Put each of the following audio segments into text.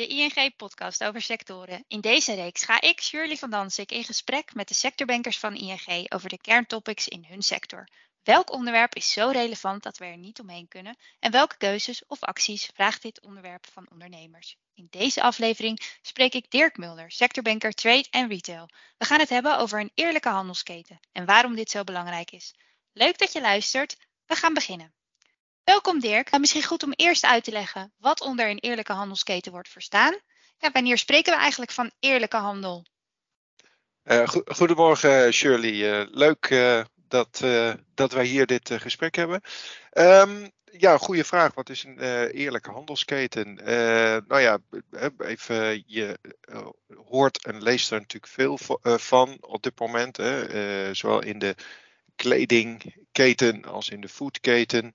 de ING-podcast over sectoren. In deze reeks ga ik, Shirley van Dansik, in gesprek met de sectorbankers van ING over de kerntopics in hun sector. Welk onderwerp is zo relevant dat we er niet omheen kunnen? En welke keuzes of acties vraagt dit onderwerp van ondernemers? In deze aflevering spreek ik Dirk Mulder, sectorbanker Trade en Retail. We gaan het hebben over een eerlijke handelsketen en waarom dit zo belangrijk is. Leuk dat je luistert. We gaan beginnen. Welkom Dirk. Nou, misschien goed om eerst uit te leggen wat onder een eerlijke handelsketen wordt verstaan. Ja, wanneer spreken we eigenlijk van eerlijke handel? Uh, goedemorgen Shirley. Uh, leuk uh, dat, dat wij hier dit gesprek hebben. Um, ja, goede vraag. Wat is een eerlijke handelsketen? nou ja, even, je hoort en leest er natuurlijk veel van op dit moment. Zowel in de kledingketen als in de foodketen.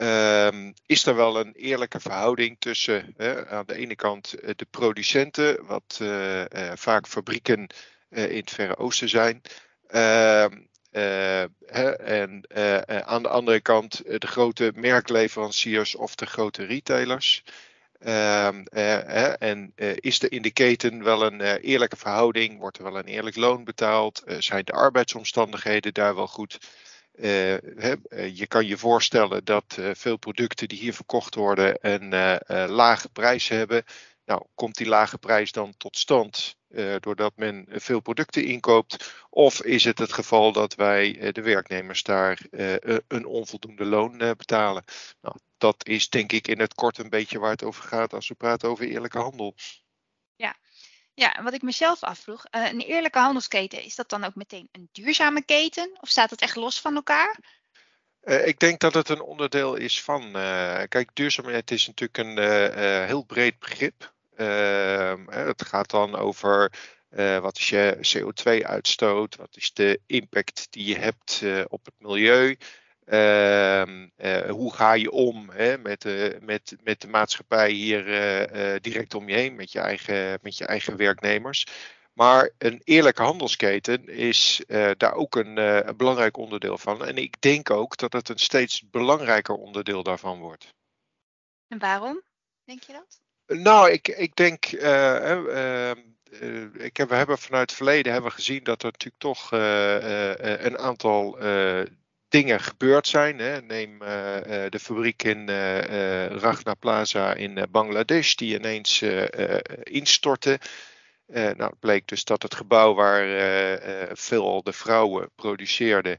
Um, is er wel een eerlijke verhouding tussen aan de ene kant eh, de producenten, wat uh, uh, vaak fabrieken in het Verre Oosten zijn, ehm, en aan de andere kant de grote merkleveranciers of de grote retailers. Um, en is er in de keten wel een eerlijke verhouding? Wordt er wel een eerlijk loon betaald? zijn de arbeidsomstandigheden daar wel goed? Uh, je kan je voorstellen dat uh, veel producten die hier verkocht worden een lage prijs hebben. Nou, komt die lage prijs dan tot stand doordat men veel producten inkoopt? Of is het het geval dat wij de werknemers daar een onvoldoende loon betalen? Nou, dat is denk ik in het kort een beetje waar het over gaat als we praten over eerlijke handel. Ja, ja, wat ik mezelf afvroeg, uh, een eerlijke handelsketen, is dat dan ook meteen een duurzame keten? Of staat het echt los van elkaar? Uh, ik denk dat het een onderdeel is van. Uh, kijk, duurzaamheid is natuurlijk een heel breed begrip. Ehm, het gaat dan over wat is je CO2-uitstoot, wat is de impact die je hebt op het milieu. Uh, uh, hoe ga je om hè, met, de, met, met de maatschappij hier uh, direct om je heen, met je eigen, met je eigen werknemers. Maar een eerlijke handelsketen is daar ook een, een, belangrijk onderdeel van. En ik denk ook dat het een steeds belangrijker onderdeel daarvan wordt. En waarom, denk je dat? Nou, ik, ik denk. Ehm, ik heb, we hebben vanuit het verleden hebben gezien dat er natuurlijk toch een aantal dingen gebeurd zijn. Hè. Neem uh, de fabriek in uh, Ragna Plaza in Bangladesh, die ineens instortte. nou, bleek dus dat het gebouw waar veel de vrouwen produceerden.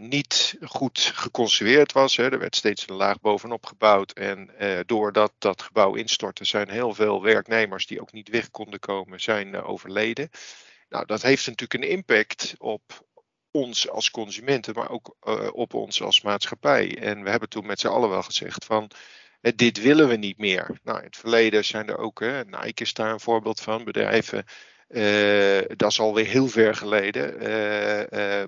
niet goed geconstrueerd was. Hè. Er werd steeds een laag bovenop gebouwd. En doordat dat gebouw instortte, zijn heel veel werknemers die ook niet weg konden komen, zijn overleden. Nou, dat heeft natuurlijk een impact op, ons als consumenten, maar ook uh, op ons als maatschappij. En we hebben toen met z'n allen wel gezegd van. Uh, dit willen we niet meer. Nou, in het verleden zijn er ook, uh, Nike is daar een voorbeeld van, bedrijven, dat is alweer heel ver geleden,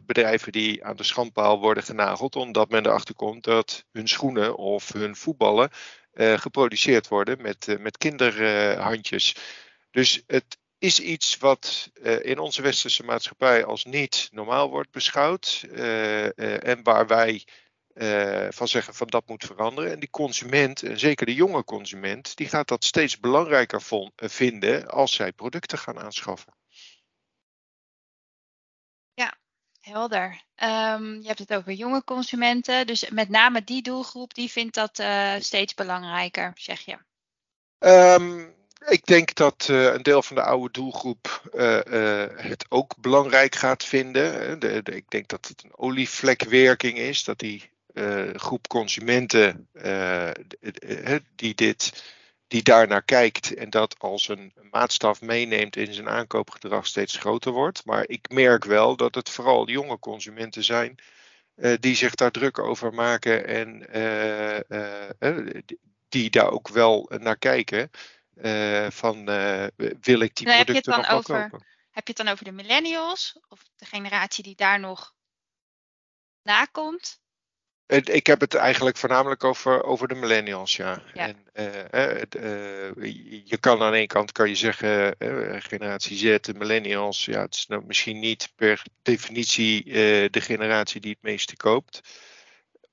bedrijven die aan de schandpaal worden genageld omdat men erachter komt dat hun schoenen of hun voetballen geproduceerd worden met, met kinderhandjes. Dus het, is iets wat uh, in onze westerse maatschappij als niet normaal wordt beschouwd. Uh, uh, en waar wij van zeggen van dat moet veranderen. En die consument, en zeker de jonge consument, die gaat dat steeds belangrijker vinden als zij producten gaan aanschaffen. Ja, helder. Um, je hebt het over jonge consumenten. Dus met name die doelgroep, die vindt dat steeds belangrijker, zeg je. Um, ik denk dat uh, een deel van de oude doelgroep uh, uh, het ook belangrijk gaat vinden. De, de, ik denk dat het een olievlekwerking is, dat die groep consumenten die, dit, die daarnaar kijkt en dat als een maatstaf meeneemt in zijn aankoopgedrag steeds groter wordt. Maar ik merk wel dat het vooral jonge consumenten zijn die zich daar druk over maken en die daar ook wel naar kijken. Uh, van uh, wil ik die nou, producten nog wel over, kopen? Heb je het dan over de millennials of de generatie die daar nog nakomt? Ik heb het eigenlijk voornamelijk over, over de millennials, ja. ja. En, uh, je kan aan één kant kan je zeggen, generatie Z, de millennials, ja, het is nou misschien niet per definitie de generatie die het meeste koopt.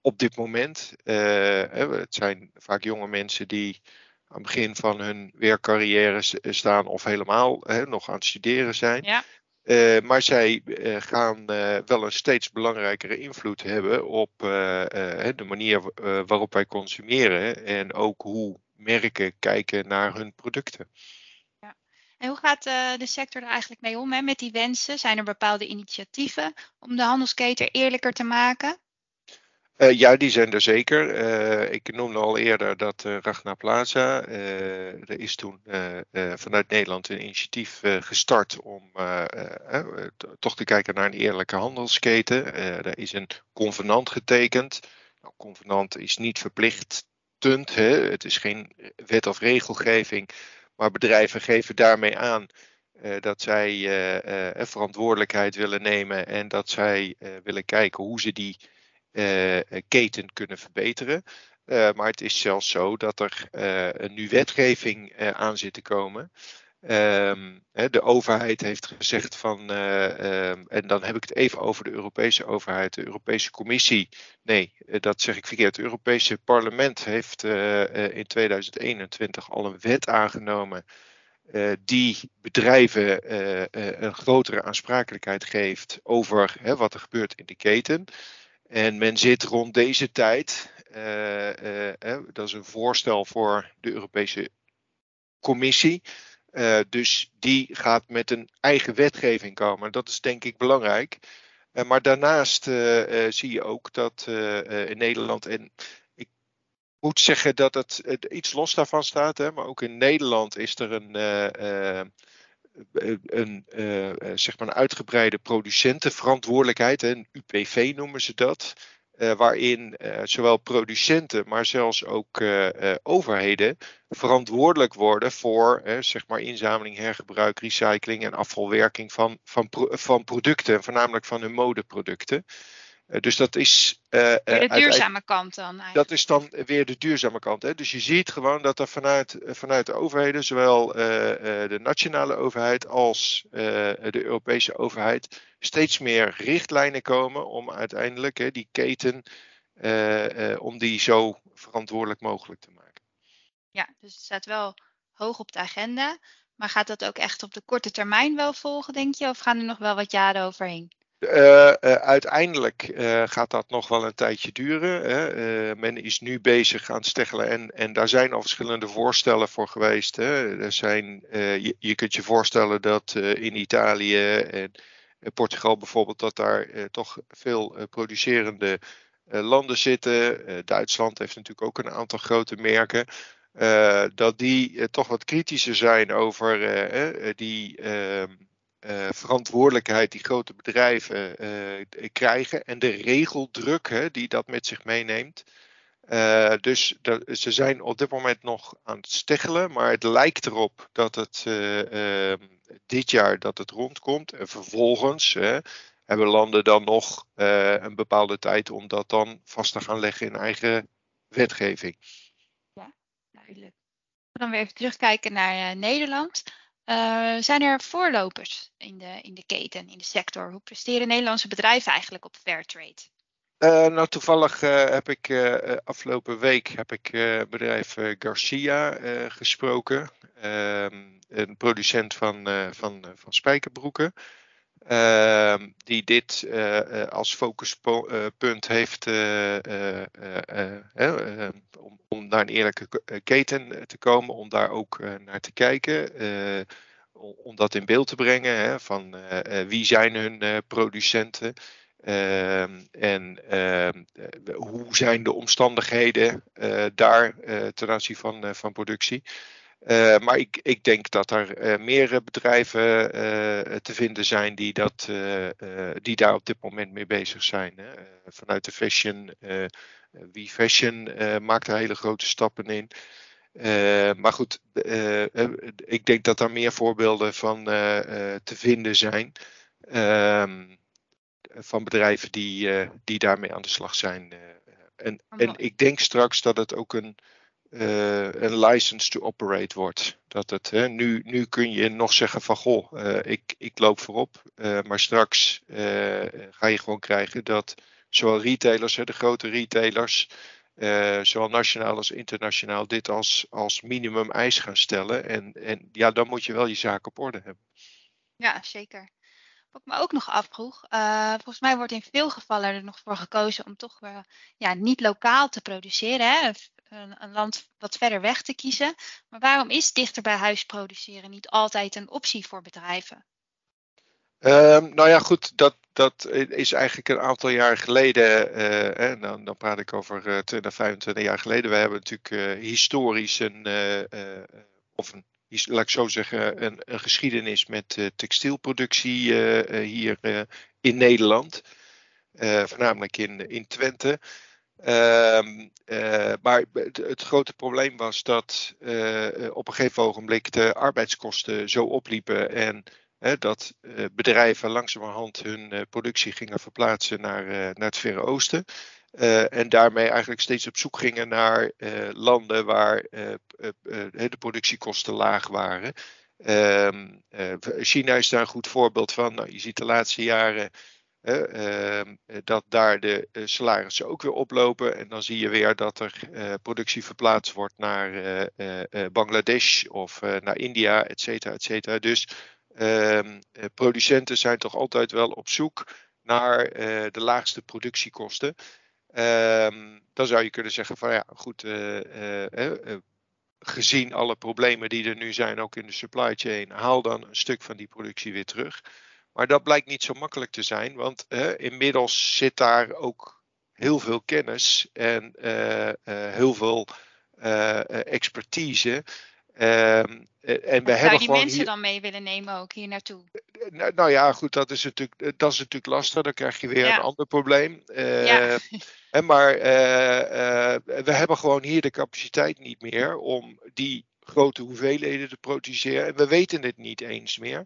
Op dit moment. het zijn vaak jonge mensen die aan het begin van hun werkcarrière staan of helemaal nog aan het studeren zijn. Ja. Uh, maar zij uh, gaan uh, wel een steeds belangrijkere invloed hebben op de manier waarop wij consumeren en ook hoe merken kijken naar hun producten. Ja. En hoe gaat de sector er eigenlijk mee om hè, met die wensen? Zijn er bepaalde initiatieven om de handelsketen eerlijker te maken? Uh, ja, die zijn er zeker. Uh, ik noemde al eerder dat uh, Ragnar Plaza. er is toen vanuit Nederland een initiatief gestart om toch te kijken naar een eerlijke handelsketen. er is een convenant getekend. Nou, convenant is niet verplichtend. Hè? Het is geen wet of regelgeving. Maar bedrijven geven daarmee aan dat zij verantwoordelijkheid willen nemen en dat zij willen kijken hoe ze die keten kunnen verbeteren. Uh, maar het is zelfs zo dat er uh, nu wetgeving aan zit te komen. Um, de overheid heeft gezegd van, um, en dan heb ik het even over de Europese overheid, de Europese Commissie. Nee, dat zeg ik verkeerd. Het Europese Parlement heeft in 2021 al een wet aangenomen die bedrijven een grotere aansprakelijkheid geeft over wat er gebeurt in de keten. En men zit rond deze tijd, uh, uh, dat is een voorstel voor de Europese Commissie. Dus die gaat met een eigen wetgeving komen. Dat is denk ik belangrijk. maar daarnaast zie je ook dat in Nederland, en ik moet zeggen dat het iets los daarvan staat, hè, maar ook in Nederland is er een een, uh, zeg maar een uitgebreide producentenverantwoordelijkheid, een UPV noemen ze dat. Uh, waarin zowel producenten, maar zelfs ook overheden verantwoordelijk worden voor zeg maar inzameling, hergebruik, recycling en afvalwerking van, van, van producten, voornamelijk van hun modeproducten. Eh, dus dat is. Uh, de duurzame kant dan. Eigenlijk. Dat is dan weer de duurzame kant. Hè? Dus je ziet gewoon dat er vanuit, vanuit de overheden, zowel uh, de nationale overheid als de Europese overheid, steeds meer richtlijnen komen om uiteindelijk hè, die keten, om die zo verantwoordelijk mogelijk te maken. Ja, dus het staat wel hoog op de agenda. Maar gaat dat ook echt op de korte termijn wel volgen, denk je? Of gaan er nog wel wat jaren overheen? Uh, uh, uiteindelijk uh, gaat dat nog wel een tijdje duren. Hè. men is nu bezig aan het steggelen en, en daar zijn al verschillende voorstellen voor geweest. Hè. Er zijn, je, je, kunt je voorstellen dat in Italië en Portugal bijvoorbeeld, dat daar toch veel producerende landen zitten. Duitsland heeft natuurlijk ook een aantal grote merken. dat die toch wat kritischer zijn over die ehm, uh, verantwoordelijkheid die grote bedrijven uh, krijgen en de regeldruk hè, die dat met zich meeneemt. Uh, dus dat, ze zijn op dit moment nog aan het steggelen, maar het lijkt erop dat het ehm, dit jaar dat het rondkomt. En vervolgens hebben landen dan nog een bepaalde tijd om dat dan vast te gaan leggen in eigen wetgeving. Ja, duidelijk. Dan weer even terugkijken naar Nederland. Uh, zijn er voorlopers in de, in de keten, in de sector? Hoe presteren Nederlandse bedrijven eigenlijk op Fairtrade? Uh, nou, toevallig uh, heb ik afgelopen week heb ik bedrijf Garcia gesproken. Ehm, een producent van, van, van spijkerbroeken. Ehm, die dit als focuspunt heeft om, om naar een eerlijke keten te komen, om daar ook naar te kijken om dat in beeld te brengen. Hè, van wie zijn hun producenten? Uh, en hoe zijn de omstandigheden daar ten aanzien van, van productie? Maar ik, ik, denk dat er meer bedrijven te vinden zijn die, dat, die daar op dit moment mee bezig zijn. Hè. vanuit de fashion, wie fashion maakt er hele grote stappen in. Uh, maar goed, uh, ik denk dat er meer voorbeelden van uh, te vinden zijn. Ehm, van bedrijven die, die daarmee aan de slag zijn. en, en ik denk straks dat het ook een, een license to operate wordt. Dat het, nu, nu kun je nog zeggen van goh, ik, ik loop voorop. maar straks ga je gewoon krijgen dat zowel retailers, de grote retailers, zowel nationaal als internationaal, dit als, als minimum eis gaan stellen. En, en ja, dan moet je wel je zaak op orde hebben. Ja, zeker. Wat ik me ook nog afvroeg, uh, volgens mij wordt in veel gevallen er nog voor gekozen om toch uh, ja, niet lokaal te produceren, hè? Een, een, land wat verder weg te kiezen. Maar waarom is dichter bij huis produceren niet altijd een optie voor bedrijven? Um, nou ja, goed, dat, dat is eigenlijk een aantal jaar geleden, uh, dan, dan praat ik over 20, 25 jaar geleden. We hebben natuurlijk historisch een, of een laat ik zo zeggen, een, een geschiedenis met textielproductie hier in Nederland. voornamelijk in, in Twente. Ehm, maar het, het, grote probleem was dat op een gegeven ogenblik de arbeidskosten zo opliepen en dat bedrijven langzamerhand hun productie gingen verplaatsen naar, naar het Verre Oosten. En daarmee eigenlijk steeds op zoek gingen naar landen waar de productiekosten laag waren. Ehm, China is daar een goed voorbeeld van. Nou, je ziet de laatste jaren ehm, dat daar de salarissen ook weer oplopen. En dan zie je weer dat er productie verplaatst wordt naar Bangladesh of naar India, et cetera, et cetera. Dus um, producenten zijn toch altijd wel op zoek naar de laagste productiekosten. Um, dan zou je kunnen zeggen van ja, goed, gezien alle problemen die er nu zijn, ook in de supply chain, haal dan een stuk van die productie weer terug. Maar dat blijkt niet zo makkelijk te zijn, want inmiddels zit daar ook heel veel kennis en heel veel expertise. Um, en we hebben zou die mensen dan mee willen nemen ook hier naartoe? Nou, nou, ja, goed, dat is, natuurlijk, dat is natuurlijk lastig. Dan krijg je weer een ander probleem. Uh, ja. maar uh, uh, we hebben gewoon hier de capaciteit niet meer om die grote hoeveelheden te produceren. En we weten het niet eens meer.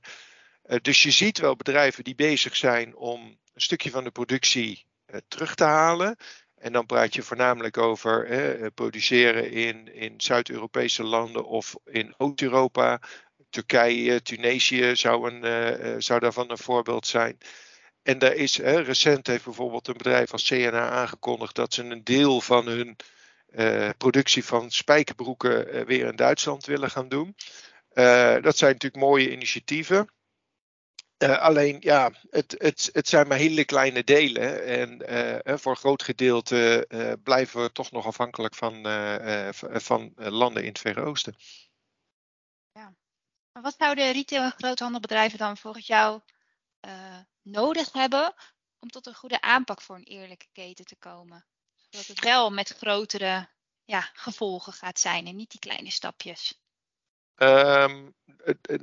Dus je ziet wel bedrijven die bezig zijn om een stukje van de productie terug te halen. En dan praat je voornamelijk over hè, produceren in, in Zuid-Europese landen of in Oost-Europa. Turkije, Tunesië zou, een, zou daarvan een voorbeeld zijn. En daar is, recent heeft bijvoorbeeld een bedrijf als CNA aangekondigd dat ze een deel van hun productie van spijkerbroeken weer in Duitsland willen gaan doen. dat zijn natuurlijk mooie initiatieven. Uh, alleen ja, het, het, het zijn maar hele kleine delen. En uh, voor een groot gedeelte blijven we toch nog afhankelijk van, van landen in het Verre Oosten. Ja. Maar wat zouden retail- en groothandelbedrijven dan volgens jou nodig hebben om tot een goede aanpak voor een eerlijke keten te komen? Zodat het wel met grotere ja, gevolgen gaat zijn en niet die kleine stapjes. Um,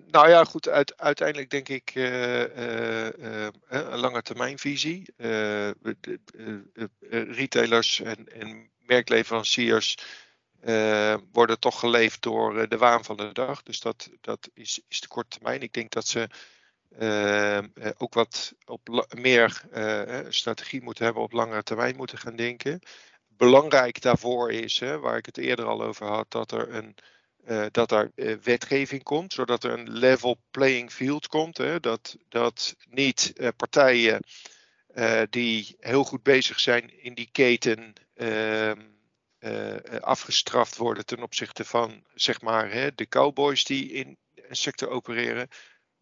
nou ja, goed, uit, uiteindelijk denk ik uh, uh, een lange termijnvisie. retailers en, en merkleveranciers worden toch geleefd door de waan van de dag. Dus dat, dat is, is de korte termijn. Ik denk dat ze ehm, ook wat op meer strategie moeten hebben, op langere termijn moeten gaan denken. Belangrijk daarvoor is, hè, waar ik het eerder al over had, dat er een uh, dat er uh, wetgeving komt, zodat er een level playing field komt. Hè, dat, dat niet uh, partijen die heel goed bezig zijn in die keten ehm, afgestraft worden ten opzichte van zeg maar, hè, de cowboys die in een sector opereren.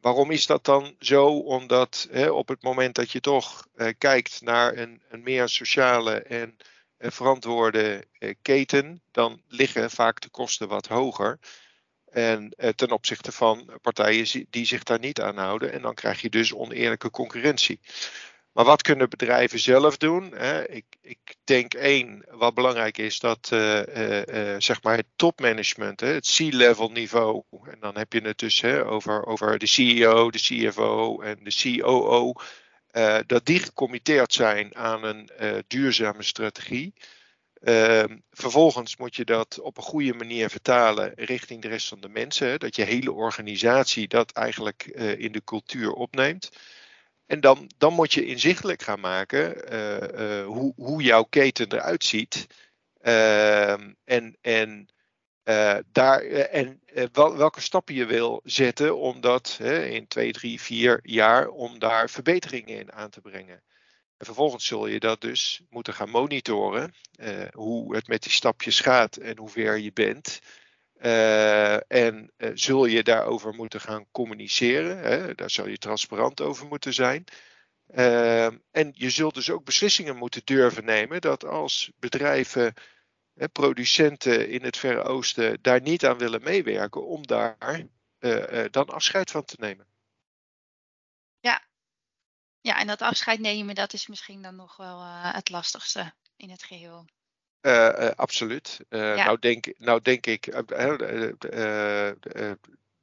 Waarom is dat dan zo? Omdat hè, op het moment dat je toch kijkt naar een, een meer sociale en verantwoorde eh, keten, dan liggen vaak de kosten wat hoger. En eh, ten opzichte van partijen die zich daar niet aan houden. En dan krijg je dus oneerlijke concurrentie. Maar wat kunnen bedrijven zelf doen? Ik, ik denk één, wat belangrijk is, dat zeg maar het topmanagement, het C-level niveau, en dan heb je het dus over, over de CEO, de CFO en de COO, uh, dat die gecommitteerd zijn aan een uh, duurzame strategie. Uh, vervolgens moet je dat op een goede manier vertalen richting de rest van de mensen. Dat je hele organisatie dat eigenlijk uh, in de cultuur opneemt. En dan, dan moet je inzichtelijk gaan maken hoe, hoe jouw keten eruit ziet. Ehm, en, en uh, daar, uh, en wel, welke stappen je wil zetten om dat in twee, drie, vier jaar om daar verbeteringen in aan te brengen. En vervolgens zul je dat dus moeten gaan monitoren, hoe het met die stapjes gaat en hoe ver je bent. En zul je daarover moeten gaan communiceren. Hè? Daar zal je transparant over moeten zijn. en je zult dus ook beslissingen moeten durven nemen dat als bedrijven, producenten in het Verre Oosten daar niet aan willen meewerken, om daar dan afscheid van te nemen. Ja, ja, en dat afscheid nemen, dat is misschien dan nog wel uh, het lastigste in het geheel. Uh, uh, absoluut. Ja. nou, denk, nou denk ik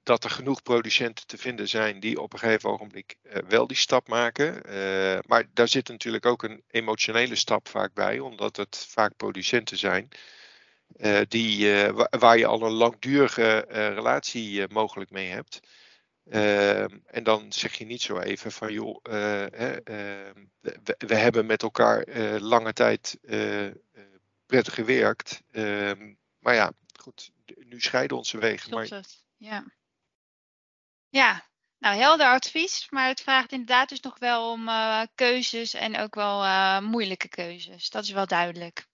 dat er genoeg producenten te vinden zijn die op een gegeven ogenblik wel die stap maken. maar daar zit natuurlijk ook een emotionele stap vaak bij, omdat het vaak producenten zijn. die, waar je al een langdurige relatie mogelijk mee hebt. Ehm, en dan zeg je niet zo even van joh, uh, we, we, hebben met elkaar lange tijd prettig gewerkt. Ehm, maar ja, goed, nu scheiden onze wegen. Klopt maar... het, ja. Ja, nou helder advies, maar het vraagt inderdaad dus nog wel om keuzes en ook wel moeilijke keuzes. Dat is wel duidelijk.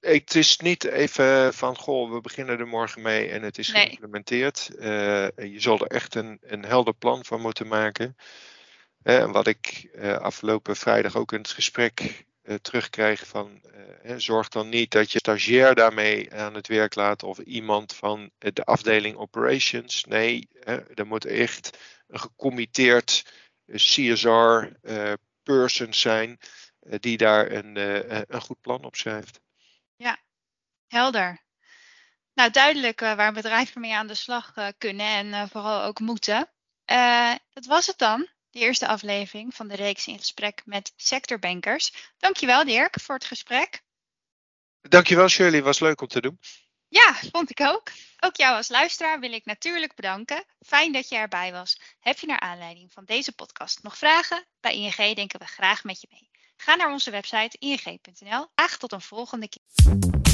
Het is niet even van, goh, we beginnen er morgen mee en het is geïmplementeerd. Uh, je zal er echt een, een helder plan van moeten maken. Uh, wat ik afgelopen vrijdag ook in het gesprek terugkreeg van, zorg dan niet dat je stagiair daarmee aan het werk laat of iemand van de afdeling operations. Nee, er moet echt een gecommitteerd CSR person zijn die daar een, een goed plan op schrijft. Ja, helder. Nou, duidelijk uh, waar bedrijven mee aan de slag uh, kunnen en uh, vooral ook moeten. dat was het dan, de eerste aflevering van de reeks in gesprek met sectorbankers. Dankjewel Dirk voor het gesprek. Dankjewel Shirley, was leuk om te doen. Ja, vond ik ook. Ook jou als luisteraar wil ik natuurlijk bedanken. Fijn dat je erbij was. Heb je naar aanleiding van deze podcast nog vragen? Bij ING denken we graag met je mee. Ga naar onze website ing.nl. Graag tot een volgende keer.